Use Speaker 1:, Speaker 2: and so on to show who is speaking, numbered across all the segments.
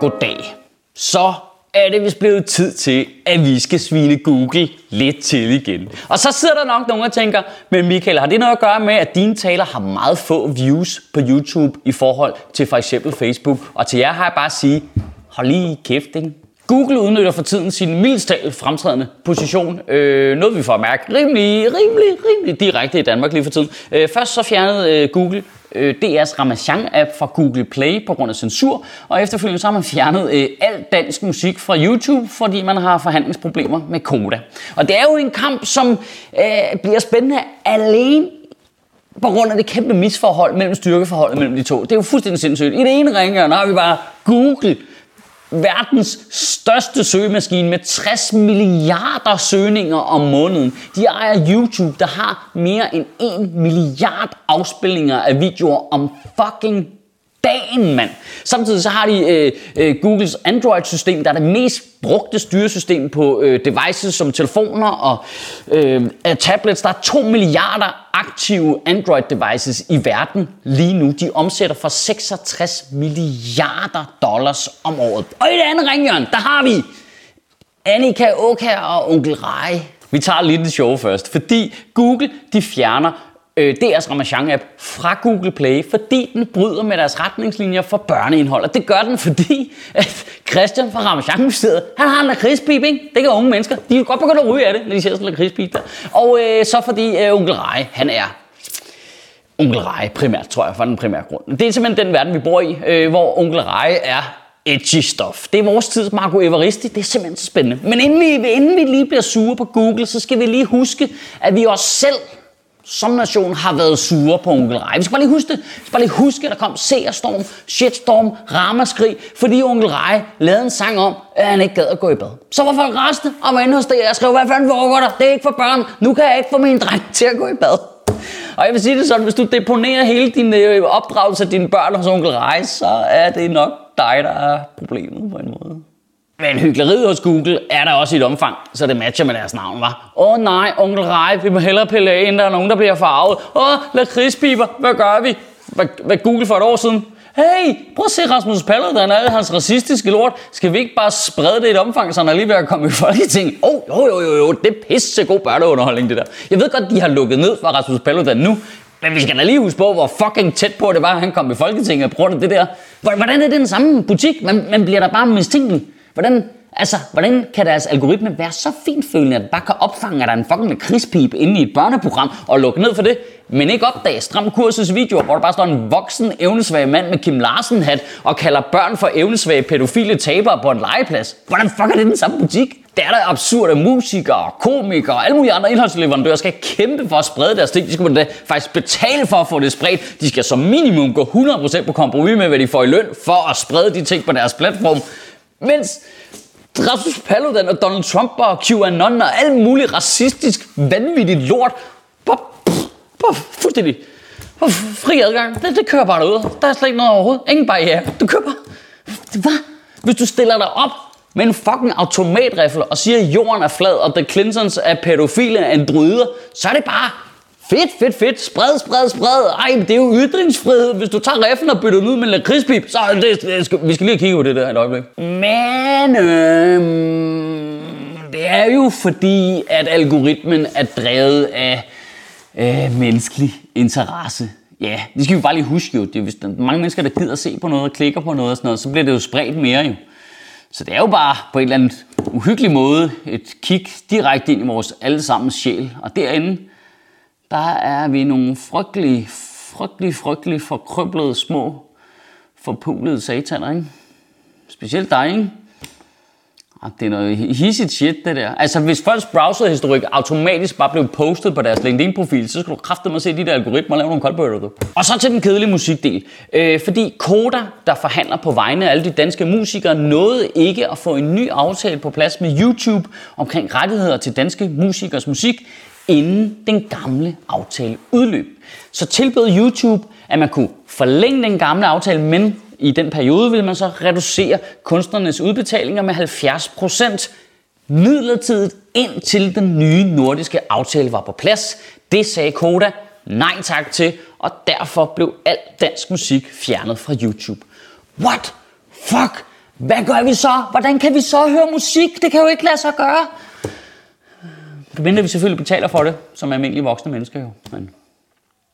Speaker 1: Goddag. Så er det vist blevet tid til, at vi skal svine Google lidt til igen. Og så sidder der nok nogen og tænker, men Michael, har det noget at gøre med, at dine taler har meget få views på YouTube i forhold til for eksempel Facebook? Og til jer har jeg bare at sige, hold lige kæft, ikke? Google udnytter for tiden sin mildst fremtrædende position. Øh, noget vi får at mærke rimelig, rimelig, rimelig direkte i Danmark lige for tiden. Øh, først så fjernede øh, Google øh, DR's Ramachan-app fra Google Play på grund af censur, og efterfølgende så har man fjernet øh, al dansk musik fra YouTube, fordi man har forhandlingsproblemer med Koda. Og det er jo en kamp, som øh, bliver spændende alene på grund af det kæmpe misforhold mellem styrkeforholdet mellem de to. Det er jo fuldstændig sindssygt. I det ene ringe, har vi bare Google, verdens største søgemaskine med 60 milliarder søgninger om måneden. De ejer YouTube, der har mere end 1 milliard afspilninger af videoer om fucking dagen, mand. Samtidig så har de øh, øh, Googles Android-system, der er det mest brugte styresystem på øh, devices som telefoner og øh, tablets. Der er 2 milliarder aktive Android-devices i verden lige nu. De omsætter for 66 milliarder dollars om året. Og i det andet ringhjørn, der har vi Annika Åkær og Onkel Rej. Vi tager lidt det sjove først, fordi Google de fjerner øh, DR's Ramachan-app fra Google Play, fordi den bryder med deres retningslinjer for børneindhold. Og det gør den, fordi at Christian fra ramachan han har en lakridspip, ikke? Det kan unge mennesker. De kan godt begynde at ryge af det, når de ser sådan en lakridspip der. Og øh, så fordi øh, onkel Rej, han er onkel Rej primært, tror jeg, for den primære grund. Det er simpelthen den verden, vi bor i, øh, hvor onkel Rej er edgy stuff. Det er vores tids Marco Evaristi. Det er simpelthen så spændende. Men inden vi, inden vi lige bliver sure på Google, så skal vi lige huske, at vi også selv som nation har været sure på onkel Rej. Vi skal bare lige huske det. Vi skal bare lige huske, at der kom seerstorm, shitstorm, ramaskrig, fordi onkel Rej lavede en sang om, at han ikke gad at gå i bad. Så var folk reste og var inde hos det og skrev, hvad fanden foregår der? Det er ikke for børn. Nu kan jeg ikke få min dreng til at gå i bad. Og jeg vil sige det sådan, hvis du deponerer hele din øh, opdragelse af dine børn hos onkel Rej, så er det nok dig, der er problemet på en måde. Men hyggeleriet hos Google er der også i et omfang, så det matcher med deres navn, var. Åh oh, nej, onkel Rej, vi må hellere pille af, end der er nogen, der bliver farvet. Åh, oh, lakridspiber, hvad gør vi? Hvad, hvad Google for et år siden? Hey, prøv at se Rasmus Paludan er hans racistiske lort. Skal vi ikke bare sprede det i et omfang, så han er lige ved at komme i Folketinget? Åh, oh, jo, jo, jo, jo, det er pisse god børneunderholdning, det der. Jeg ved godt, de har lukket ned for Rasmus Paludan nu, men vi skal da lige huske på, hvor fucking tæt på det var, at han kom i Folketinget på grund af det der. Hvordan er det den samme butik? Man, man bliver da bare mistænkelig. Hvordan, altså, hvordan kan deres algoritme være så finfølende, at den bare kan opfange, at der er en fucking krigspip inde i et børneprogram og lukke ned for det, men ikke opdage Stram Kurses videoer, hvor der bare står en voksen, evnesvag mand med Kim Larsen-hat og kalder børn for evnesvage pædofile tabere på en legeplads. Hvordan fuck er det den samme butik? Det er da absurde musikere, komikere og alle mulige andre indholdsleverandører skal kæmpe for at sprede deres ting. De skal da faktisk betale for at få det spredt. De skal som minimum gå 100% på kompromis med, hvad de får i løn for at sprede de ting på deres platform. Mens Rasmus Paludan og Donald Trump og QAnon og alt muligt racistisk, vanvittigt lort, bare, bare fuldstændig bare fri adgang. Det, det kører bare derude. Der er slet ikke noget overhovedet. Ingen barriere. Du kører bare. Hvad? Hvis du stiller dig op med en fucking automatrifle og siger, at jorden er flad, og The Clintons er pædofile androider, så er det bare Fedt, fedt, fedt. Spred, spred, spred. Ej, det er jo ytringsfrihed. Hvis du tager reffen og bytter den ud med en lakridspip, så det, det skal, vi skal lige kigge på det der et øjeblik. Men øhm, det er jo fordi, at algoritmen er drevet af øh, menneskelig interesse. Ja, det skal vi bare lige huske jo. Det er, hvis der er mange mennesker, der gider at se på noget og klikker på noget og sådan noget, så bliver det jo spredt mere jo. Så det er jo bare på en eller anden uhyggelig måde et kig direkte ind i vores allesammens sjæl. Og derinde, der er vi nogle frygtelige, frygtelige, frygtelige forkrøblede små, forpulede sataner, ikke? Specielt dig, ikke? Ah, det er noget hissigt shit, det der. Altså, hvis folks browserhistorik automatisk bare blev postet på deres LinkedIn-profil, så skulle du kræfte at se de der algoritmer og lave nogle koldbøger, du. Og så til den kedelige musikdel. Øh, fordi Koda, der forhandler på vegne af alle de danske musikere, nåede ikke at få en ny aftale på plads med YouTube omkring rettigheder til danske musikers musik, inden den gamle aftale udløb. Så tilbød YouTube, at man kunne forlænge den gamle aftale, men i den periode vil man så reducere kunstnernes udbetalinger med 70% midlertidigt indtil den nye nordiske aftale var på plads. Det sagde Koda nej tak til, og derfor blev al dansk musik fjernet fra YouTube. What? Fuck? Hvad gør vi så? Hvordan kan vi så høre musik? Det kan jo ikke lade sig gøre. Medmindre vi selvfølgelig betaler for det, som almindelige voksne mennesker jo. Men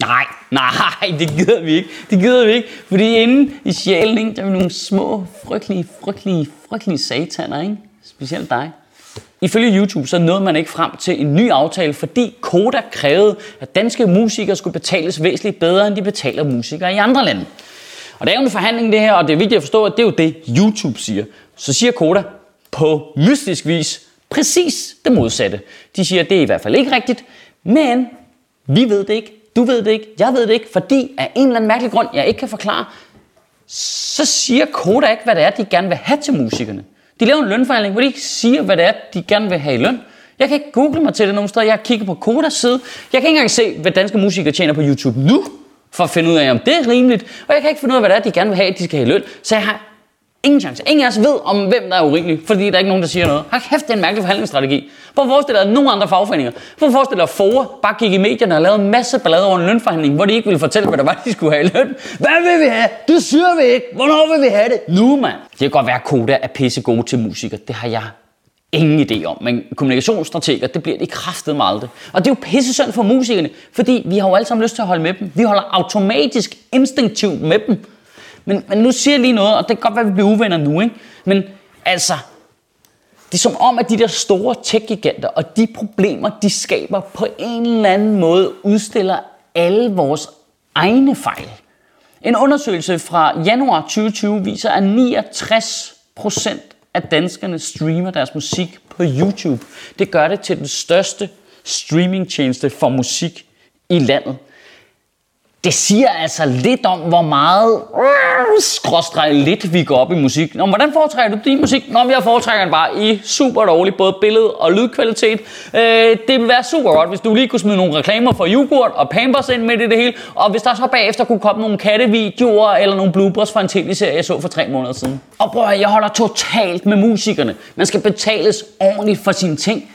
Speaker 1: Nej, nej, det gider vi ikke. Det gider vi ikke. Fordi inde i sjælen, ikke, der er nogle små, frygtelige, frygtelige, frygtelige sataner, ikke? Specielt dig. Ifølge YouTube så nåede man ikke frem til en ny aftale, fordi Koda krævede, at danske musikere skulle betales væsentligt bedre, end de betaler musikere i andre lande. Og det er jo en forhandling det her, og det er vigtigt at forstå, at det er jo det, YouTube siger. Så siger Koda på mystisk vis præcis det modsatte. De siger, at det er i hvert fald ikke rigtigt, men vi ved det ikke, du ved det ikke, jeg ved det ikke, fordi af en eller anden mærkelig grund, jeg ikke kan forklare, så siger Koda ikke, hvad det er, de gerne vil have til musikerne. De laver en lønforhandling, hvor de ikke siger, hvad det er, de gerne vil have i løn. Jeg kan ikke google mig til det nogen steder. Jeg kigger på Kodas side. Jeg kan ikke engang se, hvad danske musikere tjener på YouTube nu, for at finde ud af, om det er rimeligt. Og jeg kan ikke finde ud af, hvad det er, de gerne vil have, at de skal have i løn. Så jeg har ingen chance. Ingen af os ved, om hvem der er urimelig, fordi der er ikke nogen, der siger noget. Har kæft, det er en mærkelig forhandlingsstrategi. Prøv at forestille dig, at nogle andre fagforeninger, prøv at forestille dig, at FOA bare gik i medierne og lavede en masse ballade over en lønforhandling, hvor de ikke ville fortælle, hvad der var, de skulle have i løn. Hvad vil vi have? Det siger vi ikke. Hvornår vil vi have det? Nu, mand. Det kan godt være, at Koda er pisse gode til musikere. Det har jeg ingen idé om. Men kommunikationsstrateger, det bliver de kraftet meget aldrig. Og det er jo pisse synd for musikerne, fordi vi har jo alle sammen lyst til at holde med dem. Vi holder automatisk, instinktivt med dem. Men, men nu siger jeg lige noget, og det kan godt være, at vi bliver uvenner nu, ikke? Men altså, det er som om, at de der store tech-giganter og de problemer, de skaber på en eller anden måde, udstiller alle vores egne fejl. En undersøgelse fra januar 2020 viser, at 69 procent af danskerne streamer deres musik på YouTube. Det gør det til den største streamingtjeneste for musik i landet. Det siger altså lidt om, hvor meget skråstreg lidt vi går op i musik. Nå, hvordan foretrækker du din musik? Nå, men jeg foretrækker den bare i super dårlig både billede- og lydkvalitet. Øh, det ville være super godt, hvis du lige kunne smide nogle reklamer for yoghurt og Pampers ind med det, det hele. Og hvis der så bagefter kunne komme nogle kattevideoer eller nogle bloopers fra en tv-serie, jeg så for tre måneder siden. Og bror, jeg holder totalt med musikerne. Man skal betales ordentligt for sine ting.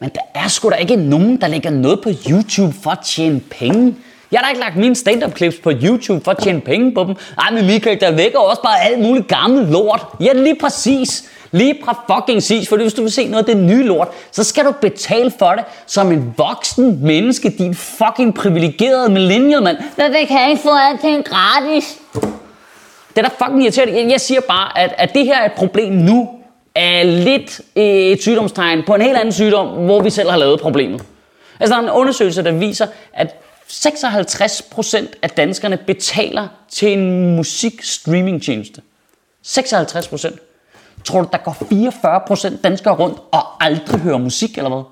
Speaker 1: Men der er sgu da ikke nogen, der lægger noget på YouTube for at tjene penge. Jeg har da ikke lagt mine stand-up clips på YouTube for at tjene penge på dem. Ej, men Michael, der vækker også bare alt muligt gammel lort. Ja, lige præcis. Lige fra fucking sis, for hvis du vil se noget af det nye lort, så skal du betale for det som en voksen menneske, din fucking privilegerede millennial mand. Men det kan jeg ikke få alting gratis. Det er da fucking irriterende. Jeg- Jeg siger bare, at, at det her er et problem nu, er lidt øh, et sygdomstegn på en helt anden sygdom, hvor vi selv har lavet problemet. Altså der er en undersøgelse, der viser, at 56% af danskerne betaler til en musikstreamingtjeneste. 56%. Tror du, der går 44% danskere rundt og aldrig hører musik eller hvad?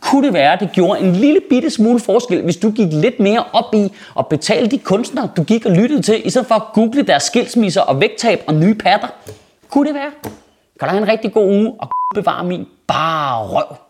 Speaker 1: Kunne det være, at det gjorde en lille bitte smule forskel, hvis du gik lidt mere op i at betale de kunstnere, du gik og lyttede til, i stedet for at google deres skilsmisser og vægttab og nye patter? Kunne det være? Kan du have en rigtig god uge og bevare min bare røv?